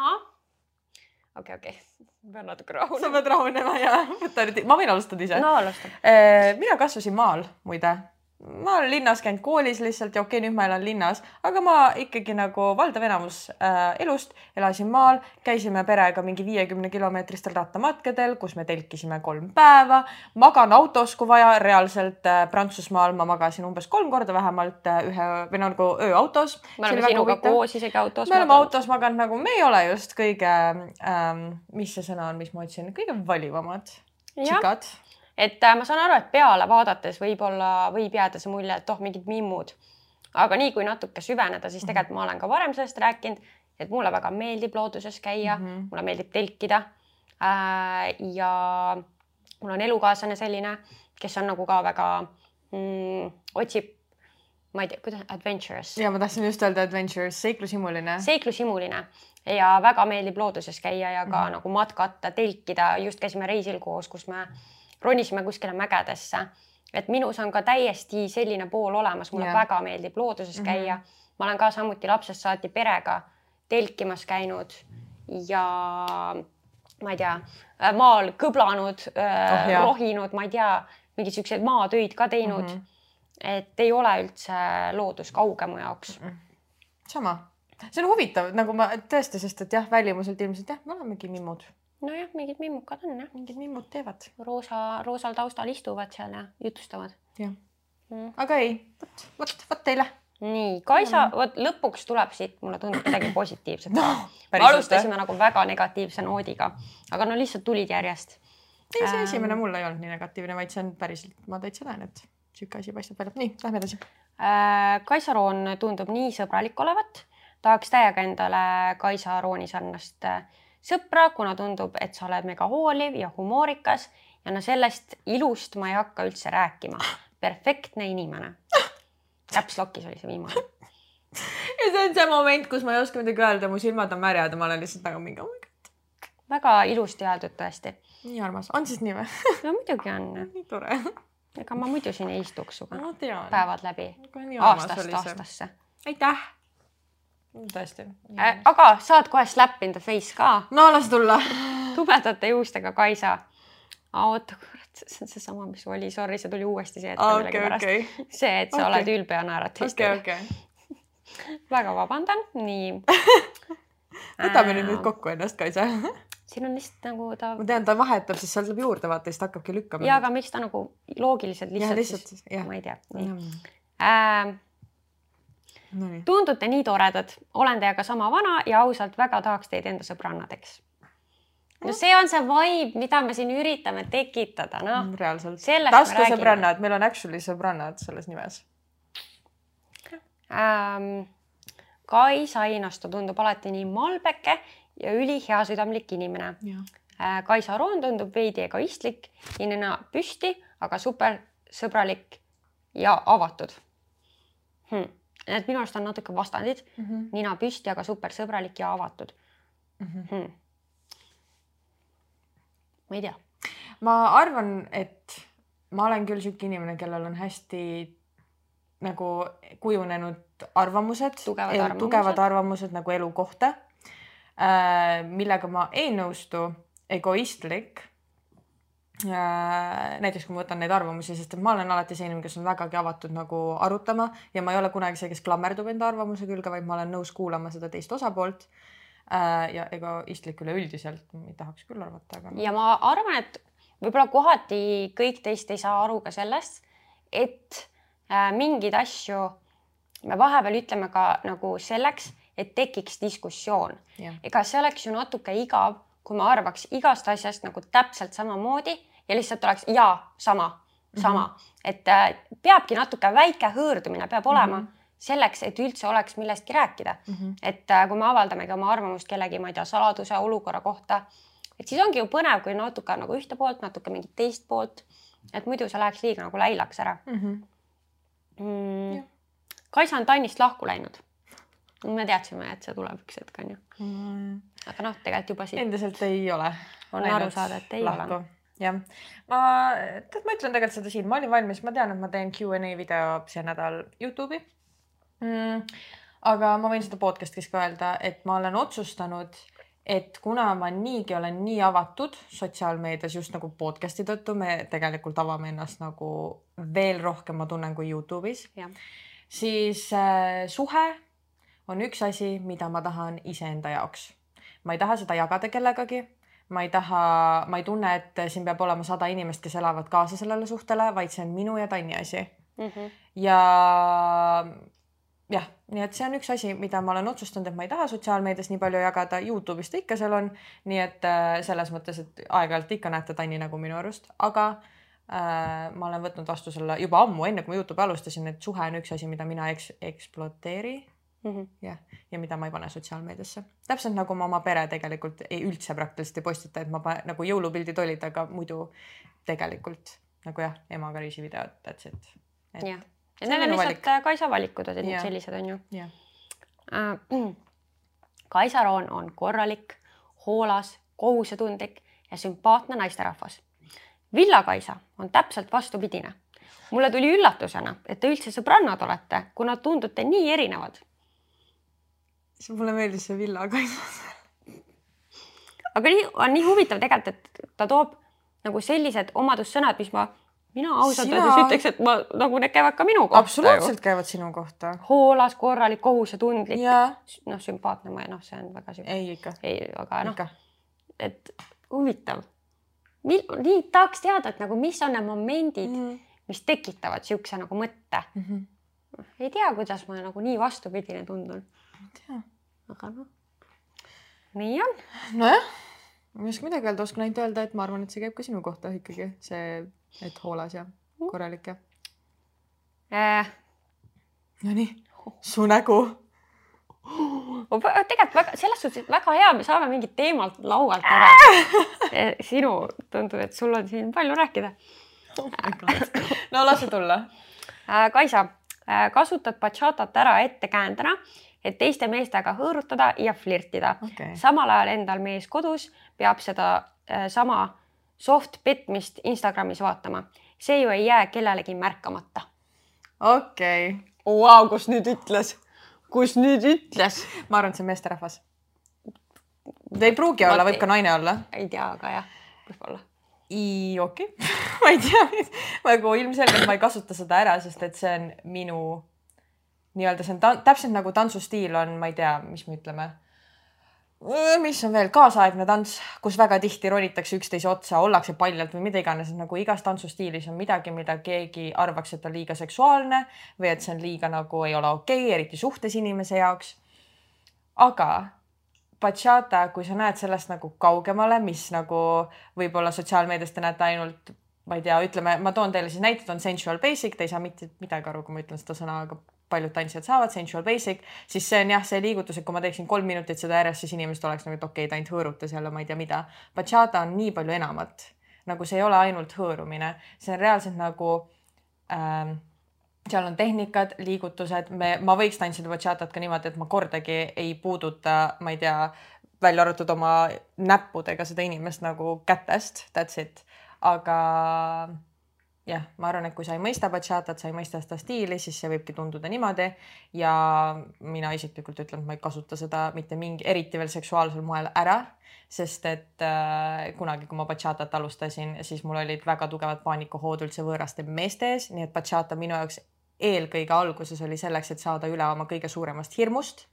okei okay,, okei okay pean natuke rahunema. sa pead rahunema ja võta nüüd, ma võin alustada ise. no alustan. Äh, mina kasvasin maal, muide ma olen linnas käinud koolis lihtsalt ja okei okay,, nüüd ma elan linnas, aga ma ikkagi nagu valdav enamus äh, elust elasin maal, käisime perega mingi viiekümne kilomeetristel rattamatkadel, kus me telkisime kolm päeva. magan autos, kui vaja, reaalselt äh, Prantsusmaal ma magasin umbes kolm korda vähemalt äh, ühe või nagu ööautos. me oleme sinuga koos isegi autos. me oleme autos maganud nagu, me ei ole just kõige ähm,, mis see sõna on, mis ma otsin, kõige valivamad tšikad et äh, ma saan aru, et peale vaadates võib-olla võib jääda see mulje, et oh, mingid mimmud. aga nii kui natuke süveneda, siis tegelikult ma olen ka varem sellest rääkinud, et mulle väga meeldib looduses käia mm, -hmm. mulle meeldib telkida äh,. ja mul on elukaaslane selline, kes on nagu ka väga mm, otsib ma ei tea, kuidas adventurous. ja ma tahtsin just öelda adventurous, seiklushimuline. seiklushimuline ja väga meeldib looduses käia ja ka mm -hmm. nagu matkata, telkida, just käisime reisil koos, kus me ronisime kuskile mägedesse. et minus on ka täiesti selline pool olemas, mulle yeah. väga meeldib looduses käia mm. -hmm. ma olen ka samuti lapsest saati perega telkimas käinud ja ma ei tea, maal kõblanud oh,, rohinud, ma ei tea, mingeid siukseid maatöid ka teinud mm. -hmm. et ei ole üldse loodus kauge mu jaoks sama, see on huvitav, nagu ma tõesti, sest et jah, välimuselt ilmselt jah, me olemegi mimmud nojah, mingid mimmukad on jah. mingid mimmud teevad. roosa, roosal taustal istuvad seal ja jutustavad. jah mm.. aga ei, vot, vot, vot teile. nii, Kaisa, vot lõpuks tuleb siit, mulle tundub midagi (clears throat) positiivset no,. me alustasime nagu väga negatiivse noodiga, aga no lihtsalt tulid järjest. ei, see esimene mul ei olnud nii negatiivne, vaid see on päriselt, ma täitsa näen, et sihuke asi paistab välja. nii, lähme edasi. Äh, Kaisa Roon tundub nii sõbralik olevat, tahaks täiega endale Kaisa Rooni sarnast äh, sõpra, kuna tundub, et sa oled mega hooliv ja humoorikas ja no sellest ilust ma ei hakka üldse rääkima. perfektne inimene. Caps Lockis oli see viimane. ja see on see moment, kus ma ei oska midagi öelda, mu silmad on märjad ja ma olen lihtsalt nagu mingi oh my god. väga ilusti öeldud tõesti. nii armas, on siis nii või? no muidugi on. (laughs) nii tore. ega ma muidu siin ei istuks sinuga no, päevad läbi. aastast aastasse. aitäh tõesti aga saad kohe slap in the face ka. no las tulla (laughs) tumedate juustega Kaisa. oota, (laughs) kurat, see on seesama, mis oli, sorry, see tuli uuesti siia ette okay, millegipärast okay.. see, et sa okay. oled ülbe ja naerad teistele okay,. (laughs) Okay. väga vabandan, nii võtame nüüd nüüd kokku ennast, Kaisa siin on lihtsalt nagu ta. ma tean, ta vahetab, siis seal tuleb juurde vaata, siis ta hakkabki lükkama. ja, aga miks ta nagu loogiliselt lihtsalt, ja, lihtsalt siis, ma ei tea, nii. Äh, tundute nii toredad, olen teiega sama vana ja ausalt väga tahaks teid enda sõbrannadeks. no see on see vibe, mida me siin üritame tekitada, noh. Mm, reaalselt. taskusõbrannad, meil on actually sõbrannad selles nimes ähm,. Kaisa Einasto tundub alati nii malbeke ja üliheasüdamlik inimene. Äh, Kaisa Roon tundub veidi egoistlik, nina püsti, aga super sõbralik ja avatud hm Need minu arust on natuke vastandid mm, -hmm. nina püsti, aga supersõbralik ja avatud mm. -hmm. Hmm. ma ei tea. ma arvan, et ma olen küll sihuke inimene, kellel on hästi nagu kujunenud arvamused, tugevad arvamused, tugevad arvamused nagu elu kohta äh,, millega ma ei nõustu, egoistlik näiteks kui ma võtan neid arvamusi, sest et ma olen alati see inimene, kes on vägagi avatud nagu arutama ja ma ei ole kunagi see, kes klammerdub enda arvamuse külge, vaid ma olen nõus kuulama seda teist osapoolt. Äh, ja egoistlik üleüldiselt ei tahaks küll arvata, aga. ja ma arvan, et võib-olla kohati kõik teist ei saa aru ka sellest, et äh, mingeid asju me vahepeal ütleme ka nagu selleks, et tekiks diskussioon. ega see oleks ju natuke igav, kui ma arvaks igast asjast nagu täpselt samamoodi ja lihtsalt oleks jaa, sama, sama mm, -hmm. et äh, peabki natuke väike hõõrdumine peab olema mm. -hmm selleks, et üldse oleks millestki rääkida mm. -hmm. et äh, kui me avaldamegi oma arvamust kellegi, ma ei tea, saladuse olukorra kohta et siis ongi ju põnev, kui natuke nagu ühte poolt, natuke mingit teist poolt. et muidu see läheks liiga nagu läilaks ära mm. -hmm. mm. Kaisa on Tannist lahku läinud. me teadsime, et see tuleb üks hetk onju mm.. aga noh, tegelikult juba siit endiselt ei ole. on aru saada, et ei lahku. ole jah, ma, tead, ma ütlen tegelikult seda siin, ma olin valmis, ma tean, et ma teen Q and A video see nädal Youtube'i mm,. aga ma võin seda podcast'is ka öelda, et ma olen otsustanud, et kuna ma niigi olen nii avatud sotsiaalmeedias just nagu podcast'i tõttu, me tegelikult avame ennast nagu veel rohkem, ma tunnen, kui Youtube'is. siis äh, suhe on üks asi, mida ma tahan iseenda jaoks. ma ei taha seda jagada kellegagi ma ei taha, ma ei tunne, et siin peab olema sada inimest, kes elavad kaasa sellele suhtele, vaid see on minu ja Tanni asi mm. -hmm. ja jah, nii et see on üks asi, mida ma olen otsustanud, et ma ei taha sotsiaalmeedias nii palju jagada, Youtube'is ta ikka seal on, nii et äh, selles mõttes, et aeg-ajalt ikka näete Tanni nägu minu arust, aga äh, ma olen võtnud vastu selle juba ammu, enne kui ma Youtube'i alustasin, et suhe on üks asi, mida mina eks-, ekspluateeri mm -hmm. jah, ja mida ma ei pane sotsiaalmeediasse. täpselt nagu ma oma pere tegelikult ei üldse praktiliselt ei postita, et ma panen nagu jõulupildid olid, aga muidu tegelikult nagu jah, emaga reisivideod, that's it. jah ja need on lihtsalt valik. Äh, Kaisa valikud on yeah. sellised on ju. Äh, (clears throat) Kaisa Roon on korralik, hoolas, kohusetundlik ja sümpaatne naisterahvas. Villa-Kaisa on täpselt vastupidine. mulle tuli üllatusena, et te üldse sõbrannad olete, kuna tundute nii erinevad. Mulle meeldis see Villa-Kaisa aga nii on nii huvitav tegelikult, et ta toob nagu sellised omadussõnad, mis ma mina ausalt Sina... öeldes ütleks, et ma nagu need käivad ka minu kohta. absoluutselt ju. käivad sinu kohta. hoolas, korralik, kohusetundlik. noh, sümpaatne, ma noh, see on väga sümpaatne. ei ikka. ei, aga noh, et huvitav. nii tahaks teada, et nagu, mis on need momendid mm, -hmm. mis tekitavad siukse nagu mõtte mm. -hmm. ei tea, kuidas ma nagu nii vastupidine tundun. ei tea. Aga noh, nii on. nojah, ma ei oska midagi öelda, oskan ainult öelda, et ma arvan, et see käib ka sinu kohta ikkagi, see et hoolas ja korralik ja äh.. Nonii, su nägu. tegelikult väga selles suhtes väga hea, me saame mingit teemalt laualt ära äh. (laughs) sinu tundub, et sul on siin palju rääkida oh. (laughs) no lase tulla. Äh, Kaisa, äh, kasutad bachatat ära ettekäändena, et teiste meestega hõõrutada ja flirtida okay.. samal ajal endal mees kodus peab seda sama soft petmist Instagramis vaatama. see ju ei jää kellelegi märkamata. okei okay.. Vau, kus nüüd ütles, kus nüüd ütles? ma arvan, et see on meesterahvas. ei pruugi olla, võib ka naine olla. ei tea, aga jah, võib-olla. okei okay. (laughs) ma ei tea, nagu ilmselgelt ma ei kasuta seda ära, sest et see on minu nii-öelda see on täpselt nagu tantsustiil on, ma ei tea, mis me ütleme. Mis on veel? Kaasaegne tants, kus väga tihti ronitakse üksteise otsa, ollakse paljalt või mida iganes, nagu igas tantsustiilis on midagi, mida keegi arvaks, et on liiga seksuaalne või et see on liiga nagu ei ole okei okay,, eriti suhtes inimese jaoks. aga bachata, kui sa näed sellest nagu kaugemale, mis nagu võib-olla sotsiaalmeedias te näete ainult, ma ei tea, ütleme, ma toon teile siis näited, on sensual basic, te ei saa mitte midagi aru, kui ma ütlen seda sõna, aga paljud tantsijad saavad, sensual basic, siis see on jah, see liigutus, et kui ma teeksin kolm minutit seda järjest, siis inimesed oleks nagu, et okei okay,, ta ainult hõõrutas jälle, ma ei tea mida. Bachata on nii palju enamat, nagu see ei ole ainult hõõrumine, see on reaalselt nagu ähm, seal on tehnikad, liigutused, me, ma võiks tantsida bachatat ka niimoodi, et ma kordagi ei puuduta, ma ei tea, välja arvatud oma näppudega seda inimest nagu kätest, that's it. aga jah, ma arvan, et kui sa ei mõista bachatat, sa ei mõista seda stiili, siis see võibki tunduda niimoodi. ja mina isiklikult ütlen, et ma ei kasuta seda mitte mingi, eriti veel seksuaalsel moel ära, sest et äh, kunagi, kui ma bachatat alustasin, siis mul olid väga tugevad paanikahood üldse võõraste meeste ees, nii et bachata minu jaoks eelkõige alguses oli selleks, et saada üle oma kõige suuremast hirmust.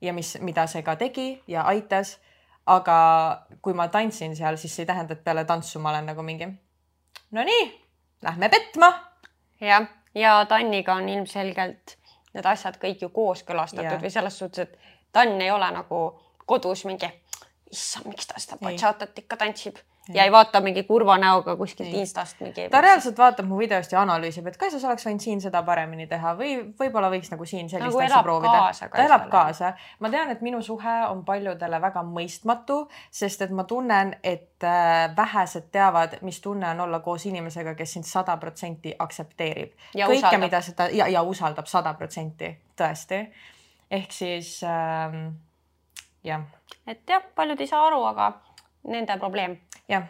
ja mis, mida see ka tegi ja aitas. aga kui ma tantsin seal, siis see ei tähenda, et peale tantsu ma olen nagu mingi Nonii lähme petma. jah, ja Tanniga on ilmselgelt need asjad kõik ju kooskõlastatud ja. või selles suhtes, et Tann ei ole nagu kodus mingi, issand, miks ta seda bachatat ikka tantsib ja ei vaata mingi kurva näoga kuskilt. Instast mingi. ta reaalselt vaatab mu videost ja analüüsib, et Kaisa, sa oleks võinud siin seda paremini teha või võib-olla võiks nagu siin sellist Nagu asja proovida. ta elab Kaisale. kaasa. ma tean, et minu suhe on paljudele väga mõistmatu, sest et ma tunnen, et äh, vähesed teavad, mis tunne on olla koos inimesega, kes sind sada protsenti aktsepteerib. kõike, mida seda ja, ja usaldab sada protsenti, tõesti. ehk siis ähm, jah, et jah, paljud ei saa aru, aga nende probleem. jah,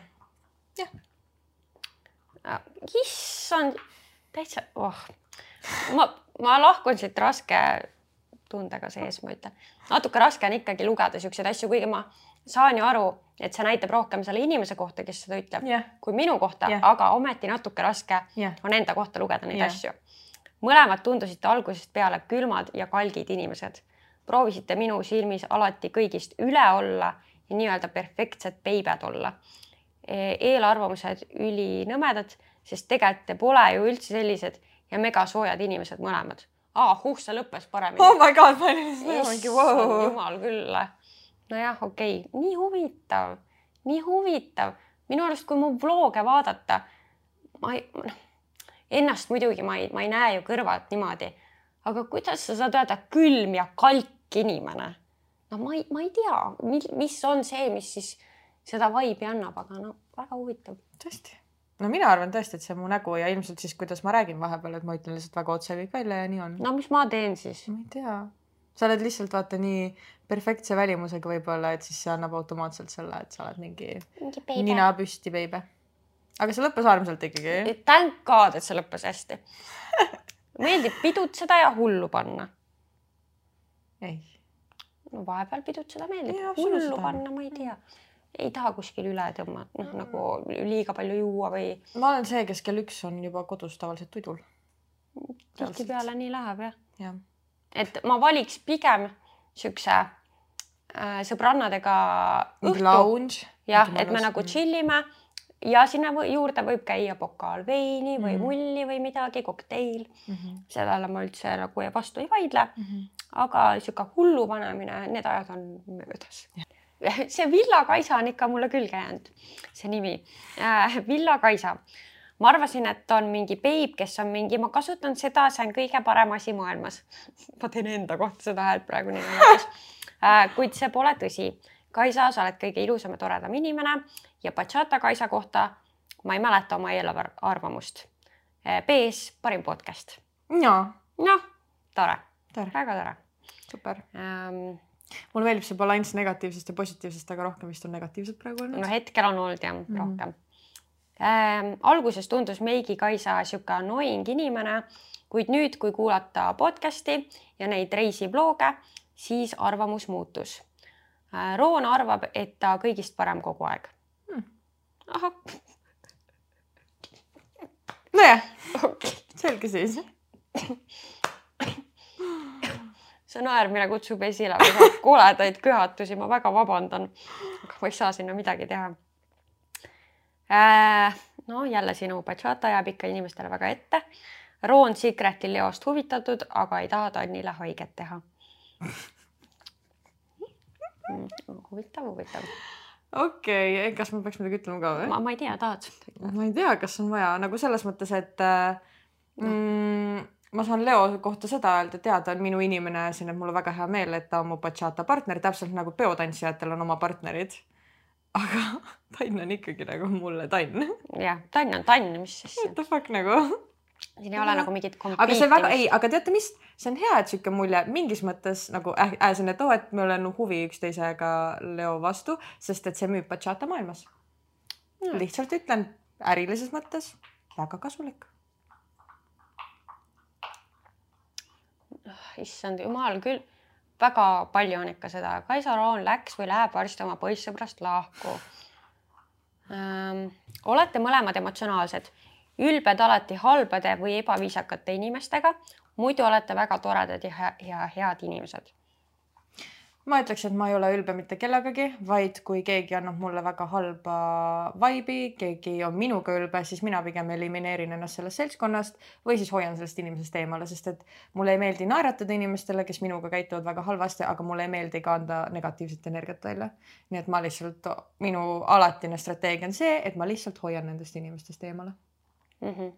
issand, täitsa, oh, ma, ma lahkun siit raske tundega sees, ma ütlen. natuke raske on ikkagi lugeda siukseid asju, kuigi ma saan ju aru, et see näitab rohkem selle inimese kohta, kes seda ütleb, jah, kui minu kohta Jah. aga ometi natuke raske jah, on enda kohta lugeda neid Jah. asju. mõlemad tundusite algusest peale külmad ja kalgid inimesed. proovisite minu silmis alati kõigist üle olla ja nii-öelda perfektsed beibed olla. Eelarvamused ülinõmedad, sest tegelikult te pole ju üldse sellised ja megasoojad inimesed mõlemad. aa, huh, see lõppes paremini oh my god, ma olin just mingi vau. jumal küll. nojah, okei okay., nii huvitav, nii huvitav. minu arust, kui mu vlog'e vaadata, ma ei, ennast muidugi ma ei, ma ei näe ju kõrvalt niimoodi, aga kuidas sa saad öelda külm ja kalk inimene? no ma ei, ma ei tea, mis on see, mis siis seda vibe'i annab, aga no väga huvitav. tõesti. no mina arvan tõesti, et see on mu nägu ja ilmselt siis, kuidas ma räägin vahepeal, et ma ütlen lihtsalt väga otse kõik välja ja nii on. no mis ma teen siis? ma ei tea, sa oled lihtsalt vaata nii perfektse välimusega võib-olla, et siis see annab automaatselt selle, et sa oled mingi mingi nina püsti beebe. aga see lõppes armsalt ikkagi. Thank God, et see lõppes hästi. (laughs) meeldib pidutseda ja hullu panna ei, no vahepeal pidutseda meeldib hullu panna ma ei tea. Ei taha kuskil üle tõmmata, noh nagu liiga palju juua või ma olen see, kes kell üks on juba kodus tavaliselt tudul. tihtipeale nii läheb jah. jah, et ma valiks pigem siukse äh, sõbrannadega õhtu, lounge. jah, et me nagu chill ime ja sinna või- juurde võib käia pokaal veini või Mhm. mulli või midagi, kokteil, mm. -hmm. sellele ma üldse nagu vastu ei vaidle, aga sihuke hullu panemine, need ajad on möödas. (laughs) see Villa Kaisa on ikka mulle külge jäänud, see nimi äh,. Villa Kaisa. ma arvasin, et on mingi beib, kes on mingi, ma kasutan seda, see on kõige parem asi maailmas. (laughs) ma teen enda kohta seda häält praegu nii naljakas äh,. kuid see pole tõsi. Kaisa, sa oled kõige ilusam ja toredam inimene ja Bachata Kaisa kohta ma ei mäleta oma eelarvamust. BS, parim podcast. noh, tore, tore, väga tore super. ähm,. Mulle meeldib see balanss negatiivsest ja positiivsest, aga rohkem vist on negatiivset praegu olnud no hetkel on olnud jah mm. -hmm. rohkem ähm,. alguses tundus Meigi Kaisa sihuke annoying inimene, kuid nüüd, kui kuulata podcast'i ja neid reisivlooge, siis arvamus muutus äh,. Roon arvab, et ta kõigist parem kogu aeg Hmm. ahah, nojah, (laughs) okei. selge siis. (laughs) see naermine kutsub esile (laughs) koledaid köhatusi, ma väga vabandan, aga ma ei saa sinna midagi teha äh,. no jälle sinu bachata jääb ikka inimestele väga ette. Roon Secreti Leost huvitatud, aga ei taha Tannile haiget teha mm,. huvitav, huvitav. okei okay., kas ma peaks midagi ütlema ka või? ma, ma ei tea, tahad? ma ei tea, kas on vaja nagu selles mõttes, et äh, mm, ma saan Leo kohta seda öelda, et jaa, ta on minu inimene ja siin on mul väga hea meel, et ta on mu bachata partner, täpselt nagu peotantsijatel on oma partnerid. aga (laughs) Tann on ikkagi nagu mulle Tann. jah, Tann on Tann, mis siis What, the fuck nagu. siin ei ole nagu mingit aga see väga, ei, aga teate mis, see on hea, et sihuke mulje mingis mõttes nagu äh, äh, selline, et oo, et meil on huvi üksteisega Leo vastu, sest et see müüb bachata maailmas. Mm. lihtsalt ütlen, ärilises mõttes väga kasulik. Issand jumal küll, väga palju on ikka seda, Kaisa Roon läks või läheb varsti oma poissõbrast lahku ähm,. olete mõlemad emotsionaalsed, ülbed alati halbade või ebaviisakate inimestega, muidu olete väga toredad ja, ja head inimesed. Ma ütleks, et ma ei ole ülbe mitte kellegagi, vaid kui keegi annab mulle väga halba vibe'i, keegi on minuga ülbe, siis mina pigem elimineerin ennast sellest seltskonnast või siis hoian sellest inimesest eemale, sest et mulle ei meeldi naeratada inimestele, kes minuga käituvad väga halvasti, aga mulle ei meeldi ka anda negatiivset energiat välja. nii et ma lihtsalt, minu alatine strateegia on see, et ma lihtsalt hoian nendest inimestest eemale mm. -hmm.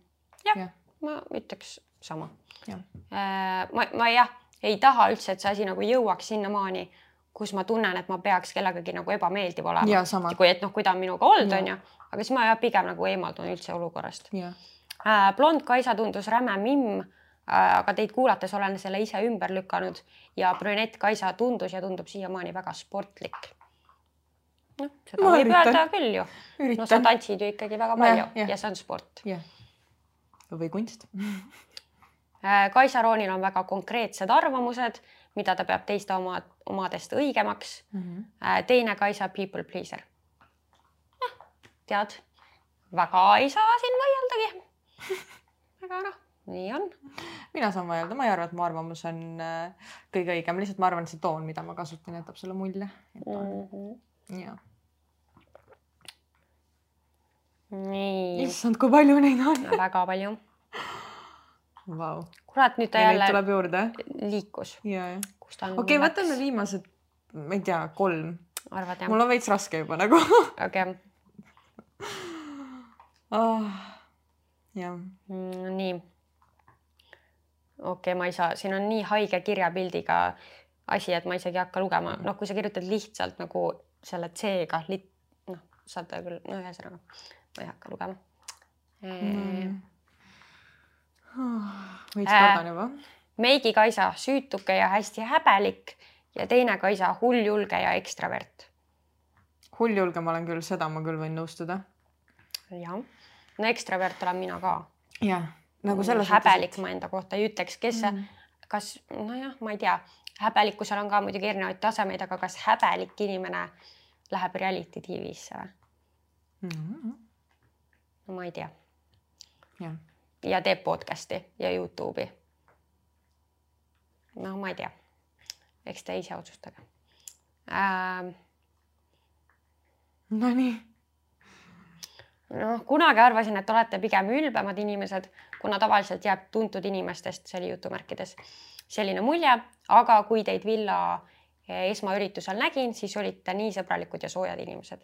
jah ja. ja., ma ütleks sama. Äh, ma, ma jah ei taha üldse, et see asi nagu jõuaks sinnamaani, kus ma tunnen, et ma peaks kellegagi nagu ebameeldiv olema. kui, et noh, kui ta on minuga olnud, onju, aga siis ma jah, pigem nagu eemaldun üldse olukorrast. Äh, blond Kaisa tundus räme mimm äh,, aga teid kuulates olen selle ise ümber lükanud ja brünett Kaisa tundus ja tundub siiamaani väga sportlik. noh, seda ma võib üritan. öelda küll ju. no sa tantsid ju ikkagi väga palju ja, ja. ja see on sport. või kunst (laughs) Kaisa Roonil on väga konkreetsed arvamused, mida ta peab teiste oma, omadest õigemaks mm. -hmm. teine Kaisa people pleaser. noh, tead, väga ei saa siin vaieldagi. (laughs) aga noh, nii on. mina saan vaielda, ma ei arva, et mu arvamus on äh, kõige õigem, lihtsalt ma arvan, et see toon, mida ma kasutan, jätab selle mulje. Mm -hmm. ja. nii. issand, kui palju neid on väga palju (laughs) wow.. kurat, nüüd ta ja jälle tuleb juurde. liikus. okei okay,, võtame viimased, ma ei tea, kolm. mul on veits raske juba nagu. (laughs) okei. Ah, jah. Mm, nii. okei okay,, ma ei saa, siin on nii haige kirjapildiga asi, et ma isegi ei hakka lugema, noh, kui sa kirjutad lihtsalt nagu selle C-ga, noh, saad küll, no ühesõnaga ma ei hakka lugema mm veits kardan juba. Meigi Kaisa, süütuke ja hästi häbelik ja teine Kaisa, hulljulge ja ekstravert. hulljulge ma olen küll, seda ma küll võin nõustuda. jah, no ekstravert olen mina ka. jah, nagu selles mõttes. häbelik ma enda kohta ei ütleks, kes mm., kas nojah, ma ei tea, häbelikkusel on ka muidugi erinevaid tasemeid, aga kas häbelik inimene läheb reality tv-sse või mm? -hmm. no ma ei tea. jah ja teeb podcast'i ja Youtube'i. no ma ei tea, eks te ise otsustage ähm,. Nonii. noh, kunagi arvasin, et olete pigem ülbemad inimesed, kuna tavaliselt jääb tuntud inimestest, see oli jutumärkides, selline mulje, aga kui teid villa esmaüritusel nägin, siis olite nii sõbralikud ja soojad inimesed.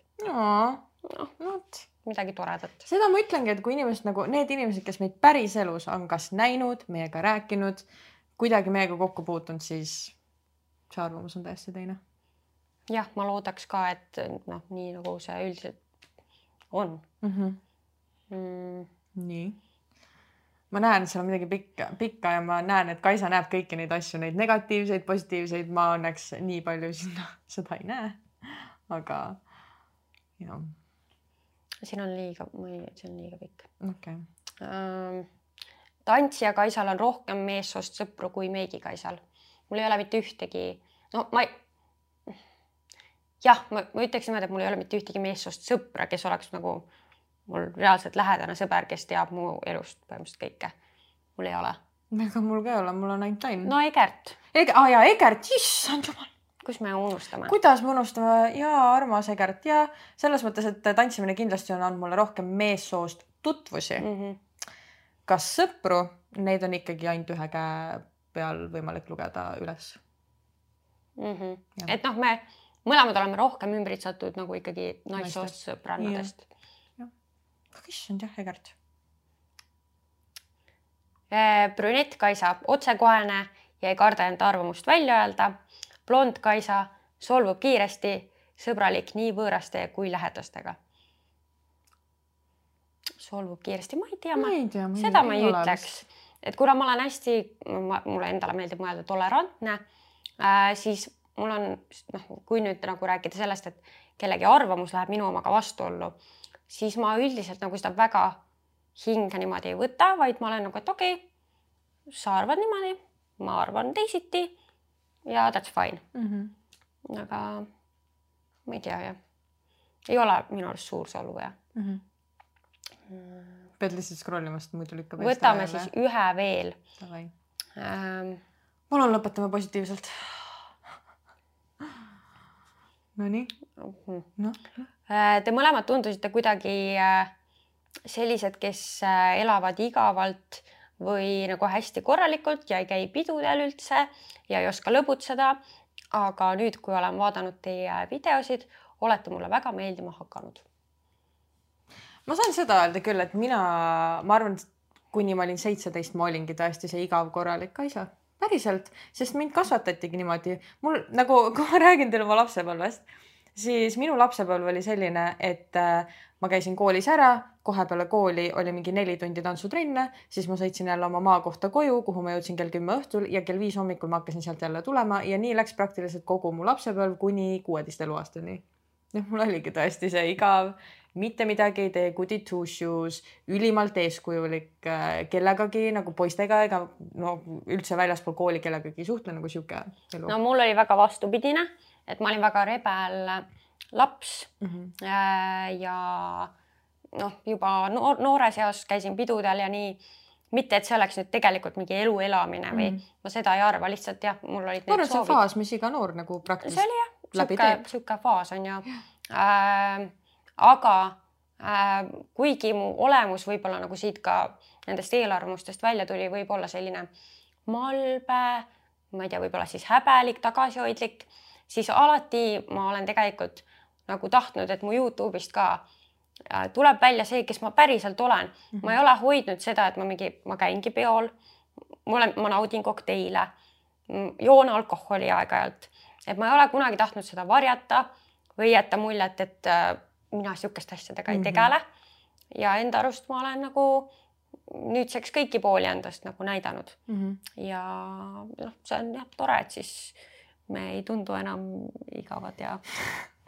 Noh, vot midagi toredat. seda ma ütlengi, et kui inimesed nagu need inimesed, kes meid päriselus on kas näinud, meiega rääkinud, kuidagi meiega kokku puutunud, siis see arvamus on täiesti teine. jah, ma loodaks ka, et noh, nii nagu see üldiselt on mm. -hmm. Mm. nii ma näen, seal on midagi pikka, pikka ja ma näen, et Kaisa näeb kõiki neid asju, neid negatiivseid, positiivseid, ma õnneks nii palju sinna (laughs) seda ei näe. aga jah siin on liiga, see on liiga pikk. okei okay. ähm,. tantsija Kaisal on rohkem meessoost sõpru kui Meigi Kaisal. mul ei ole mitte ühtegi, no ma ei. jah, ma, ma ütleks niimoodi, et mul ei ole mitte ühtegi meessoost sõpra, kes oleks nagu mul reaalselt lähedane sõber, kes teab mu elust põhimõtteliselt kõike. mul ei ole. ega mul ka ei ole, mul on ainult Ain. no Egert Eg. aa ah, jaa, Egert, issand jumal kus me unustame? kuidas me unustame ja armas Egert ja selles mõttes, et tantsimine kindlasti on andnud mulle rohkem meessoost tutvusi mm. -hmm. kas sõpru, neid on ikkagi ainult ühe käe peal võimalik lugeda üles mm. -hmm. et noh, me mõlemad oleme rohkem ümbritsetud nagu ikkagi naissoost sõbrannadest. issand jah, Egert. Äh, brünett Kaisa, otsekohene ja ei karda enda arvamust välja öelda blond Kaisa solvub kiiresti, sõbralik nii võõraste kui lähedastega. solvub kiiresti, ma ei tea, ma ei tea, seda ma ei ütleks, et kuna ma olen hästi, mulle endale meeldib mõelda tolerantne äh,, siis mul on noh, kui nüüd nagu rääkida sellest, et kellegi arvamus läheb minu omaga vastuollu, siis ma üldiselt nagu seda väga hinge niimoodi ei võta, vaid ma olen nagu, et okei okay,, sa arvad niimoodi, ma arvan teisiti ja that's fine mm. -hmm. aga ma ei tea jah, ei ole minu arust suur solvuja mm. -hmm. Mm. pead lihtsalt scroll ima, sest muidu lükkab. võtame siis ühe veel. Ähm, palun lõpetame positiivselt Nonii, Mhm. noh. Äh, Te mõlemad tundusite kuidagi äh, sellised, kes äh, elavad igavalt või nagu hästi korralikult ja ei käi pidudel üldse ja ei oska lõbutseda. aga nüüd, kui olen vaadanud teie videosid, olete mulle väga meeldima hakanud. ma saan seda öelda küll, et mina, ma arvan, kuni ma olin seitseteist, ma olingi tõesti see igav korralik Kaisa. päriselt, sest mind kasvatatigi niimoodi. mul nagu, kui ma räägin teile oma lapsepõlvest, siis minu lapsepõlv oli selline, et äh, ma käisin koolis ära, kohe peale kooli oli mingi neli tundi tantsutrenne, siis ma sõitsin jälle oma maakohta koju, kuhu ma jõudsin kell kümme õhtul ja kell viis hommikul ma hakkasin sealt jälle tulema ja nii läks praktiliselt kogu mu lapsepõlv kuni kuueteist eluaastani. noh, mul oligi tõesti see igav, mitte midagi ei tee, goody two shoes, ülimalt eeskujulik äh, kellegagi nagu poistega ega no üldse väljaspool kooli kellegagi ei suhtle nagu sihuke elu no mul oli väga vastupidine, et ma olin väga rebel laps mm. -hmm. Ja noh, juba noor, noores eas käisin pidudel ja nii. mitte, et see oleks nüüd tegelikult mingi elu elamine või Mhm. ma seda ei arva, lihtsalt jah, mul olid ma arvan, et see on faas, mis iga noor nagu see praktiliselt oli jah, sihuke, sihuke faas on ju äh,. aga äh, kuigi mu olemus võib-olla nagu siit ka nendest eelarvamustest välja tuli, võib-olla selline malbe, ma ei tea, võib-olla siis häbelik, tagasihoidlik, siis alati ma olen tegelikult nagu tahtnud, et mu Youtube'ist ka äh, tuleb välja see, kes ma päriselt olen. ma ei ole hoidnud seda, et ma mingi, ma käingi peol, ma olen, ma naudin kokteile, joon alkoholi aeg-ajalt, et ma ei ole kunagi tahtnud seda varjata või jätta muljet, et äh, mina sihukeste asjadega ei Mhm. tegele. ja enda arust ma olen nagu nüüdseks kõiki pooli endast nagu näidanud mm. -hmm. ja noh, see on jah tore, et siis me ei tundu enam igavad ja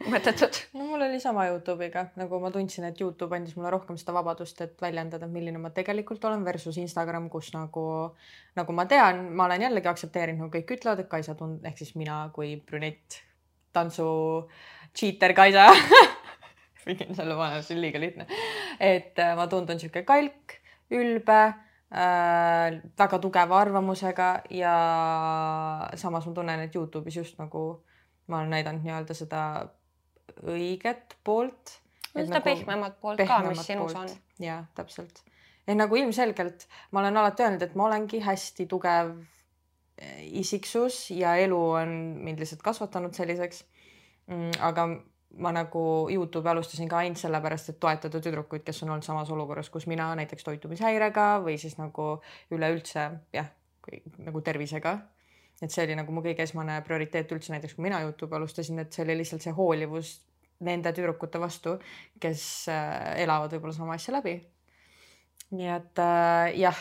mõttetud. no mul oli sama Youtube'iga, nagu ma tundsin, et Youtube andis mulle rohkem seda vabadust, et väljendada, milline ma tegelikult olen versus Instagram, kus nagu, nagu ma tean, ma olen jällegi aktsepteerinud, nagu kõik ütlevad, et Kaisa tund- ehk siis mina kui brünett tantsu cheater Kaisa (laughs) pigem selle vahel, see on liiga lihtne. et äh, ma tundun sihuke kalk, ülbe äh,, väga tugeva arvamusega ja samas ma tunnen, et Youtube'is just nagu ma olen näidanud nii-öelda seda õiget poolt. seda pehmemat poolt ka, mis sinus on. ja täpselt. et nagu ilmselgelt ma olen alati öelnud, et ma olengi hästi tugev eh, isiksus ja elu on mind lihtsalt kasvatanud selliseks. aga ma nagu Youtube'i alustasin ka ainult sellepärast, et toetada tüdrukuid, kes on olnud samas olukorras, kus mina näiteks toitumishäirega või siis nagu üleüldse jah, nagu tervisega et see oli nagu mu kõige esmane prioriteet üldse näiteks, kui mina Youtube'i alustasin, et see oli lihtsalt see hoolivus nende tüdrukute vastu, kes äh, elavad võib-olla sama asja läbi. nii et äh, jah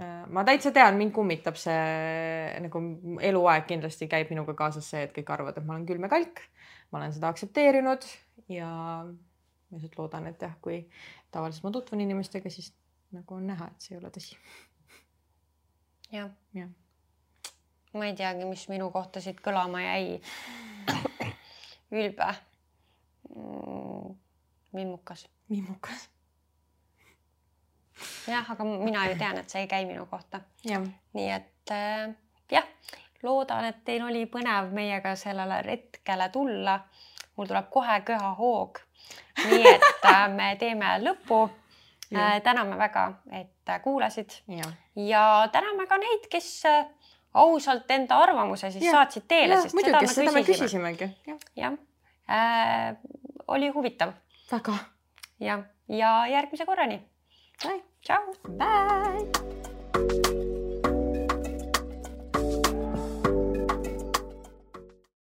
äh,, ma täitsa tean, mind kummitab see nagu eluaeg kindlasti käib minuga kaasas see, et kõik arvavad, et ma olen külm ja kalk. Ma olen seda aktsepteerinud ja ma lihtsalt loodan, et jah, kui tavaliselt ma tutvun inimestega, siis nagu on näha, et see ei ole tõsi. jah jah ma ei teagi, mis minu kohta siit kõlama jäi. ülbe mm,. vimmukas. vimmukas. jah, aga mina ju tean, et see ei käi minu kohta. nii et äh, jah, loodan, et teil oli põnev meiega sellele retkele tulla. mul tuleb kohe köhahoog. nii et (laughs) äh, me teeme lõpu äh,. täname väga, et kuulasid ja, ja täname ka neid, kes ausalt enda arvamuse siis ja. saatsid teele, sest muidugi, seda me küsisime. küsisimegi. jah äh,, oli huvitav. väga. jah, ja järgmise korrani. tšau. Bye.